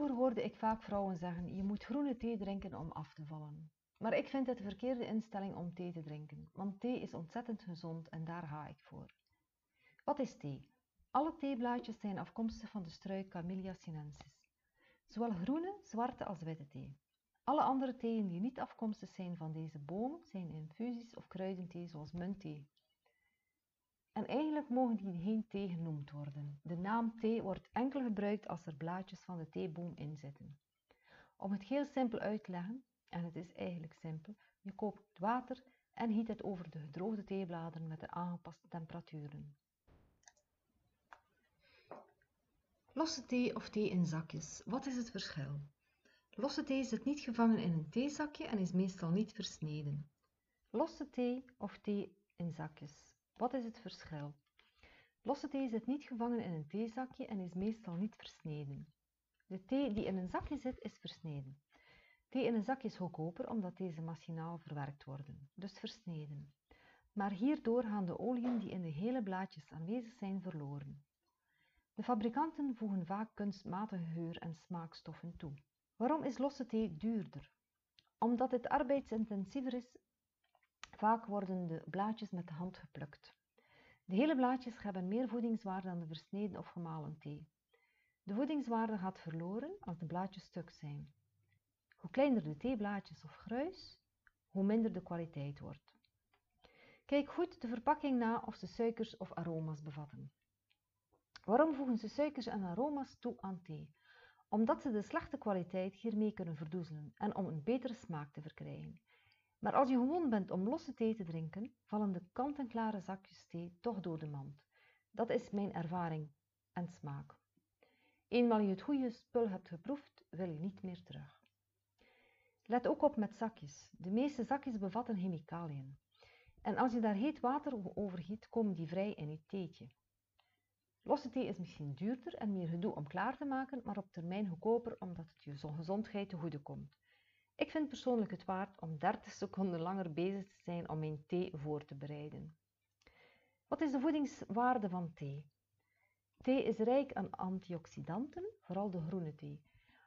Vroeger hoorde ik vaak vrouwen zeggen: je moet groene thee drinken om af te vallen. Maar ik vind het de verkeerde instelling om thee te drinken, want thee is ontzettend gezond en daar ga ik voor. Wat is thee? Alle theeblaadjes zijn afkomstig van de struik Camellia sinensis. Zowel groene, zwarte als witte thee. Alle andere theeën die niet afkomstig zijn van deze boom zijn infusies of kruidenthee zoals muntthee. En eigenlijk mogen die geen thee genoemd worden. De naam thee wordt enkel gebruikt als er blaadjes van de theeboom in zitten. Om het heel simpel uit te leggen, en het is eigenlijk simpel, je koopt water en giet het over de gedroogde theebladeren met de aangepaste temperaturen. Losse thee of thee in zakjes, wat is het verschil? Losse thee zit niet gevangen in een theezakje en is meestal niet versneden. Losse thee of thee in zakjes, wat is het verschil? Losse thee zit niet gevangen in een theezakje en is meestal niet versneden. De thee die in een zakje zit, is versneden. Thee in een zakje is goedkoper omdat deze machinaal verwerkt worden, dus versneden. Maar hierdoor gaan de oliën die in de hele blaadjes aanwezig zijn verloren. De fabrikanten voegen vaak kunstmatige geur- en smaakstoffen toe. Waarom is losse thee duurder? Omdat het arbeidsintensiever is, vaak worden de blaadjes met de hand geplukt. De hele blaadjes hebben meer voedingswaarde dan de versneden of gemalen thee. De voedingswaarde gaat verloren als de blaadjes stuk zijn. Hoe kleiner de theeblaadjes of gruis, hoe minder de kwaliteit wordt. Kijk goed de verpakking na of ze suikers of aroma's bevatten. Waarom voegen ze suikers en aroma's toe aan thee? Omdat ze de slechte kwaliteit hiermee kunnen verdoezelen en om een betere smaak te verkrijgen. Maar als je gewoon bent om losse thee te drinken, vallen de kant-en-klare zakjes thee toch door de mand. Dat is mijn ervaring en smaak. Eenmaal je het goede spul hebt geproefd, wil je niet meer terug. Let ook op met zakjes. De meeste zakjes bevatten chemicaliën. En als je daar heet water over giet, komen die vrij in je theetje. Losse thee is misschien duurder en meer gedoe om klaar te maken, maar op termijn goedkoper omdat het je gezondheid te goede komt. Ik vind persoonlijk het waard om 30 seconden langer bezig te zijn om mijn thee voor te bereiden. Wat is de voedingswaarde van thee? Thee is rijk aan antioxidanten, vooral de groene thee.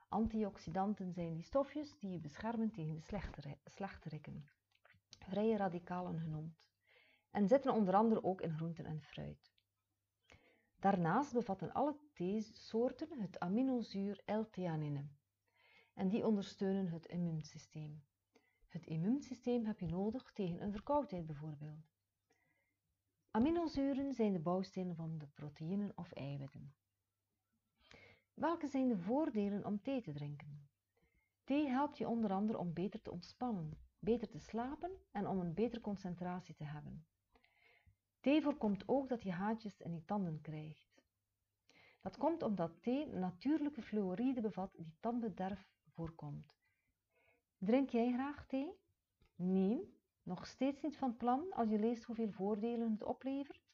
Antioxidanten zijn die stofjes die je beschermen tegen de slechterikken, vrije radicalen genoemd, en zitten onder andere ook in groenten en fruit. Daarnaast bevatten alle theesoorten het aminozuur L-theanine en die ondersteunen het immuunsysteem. Het immuunsysteem heb je nodig tegen een verkoudheid bijvoorbeeld. Aminozuren zijn de bouwstenen van de proteïnen of eiwitten. Welke zijn de voordelen om thee te drinken? Thee helpt je onder andere om beter te ontspannen, beter te slapen en om een betere concentratie te hebben. Thee voorkomt ook dat je haatjes en je tanden krijgt. Dat komt omdat thee natuurlijke fluoride bevat die tandbederf voorkomt. Drink jij graag thee? Nee, nog steeds niet van plan als je leest hoeveel voordelen het oplevert?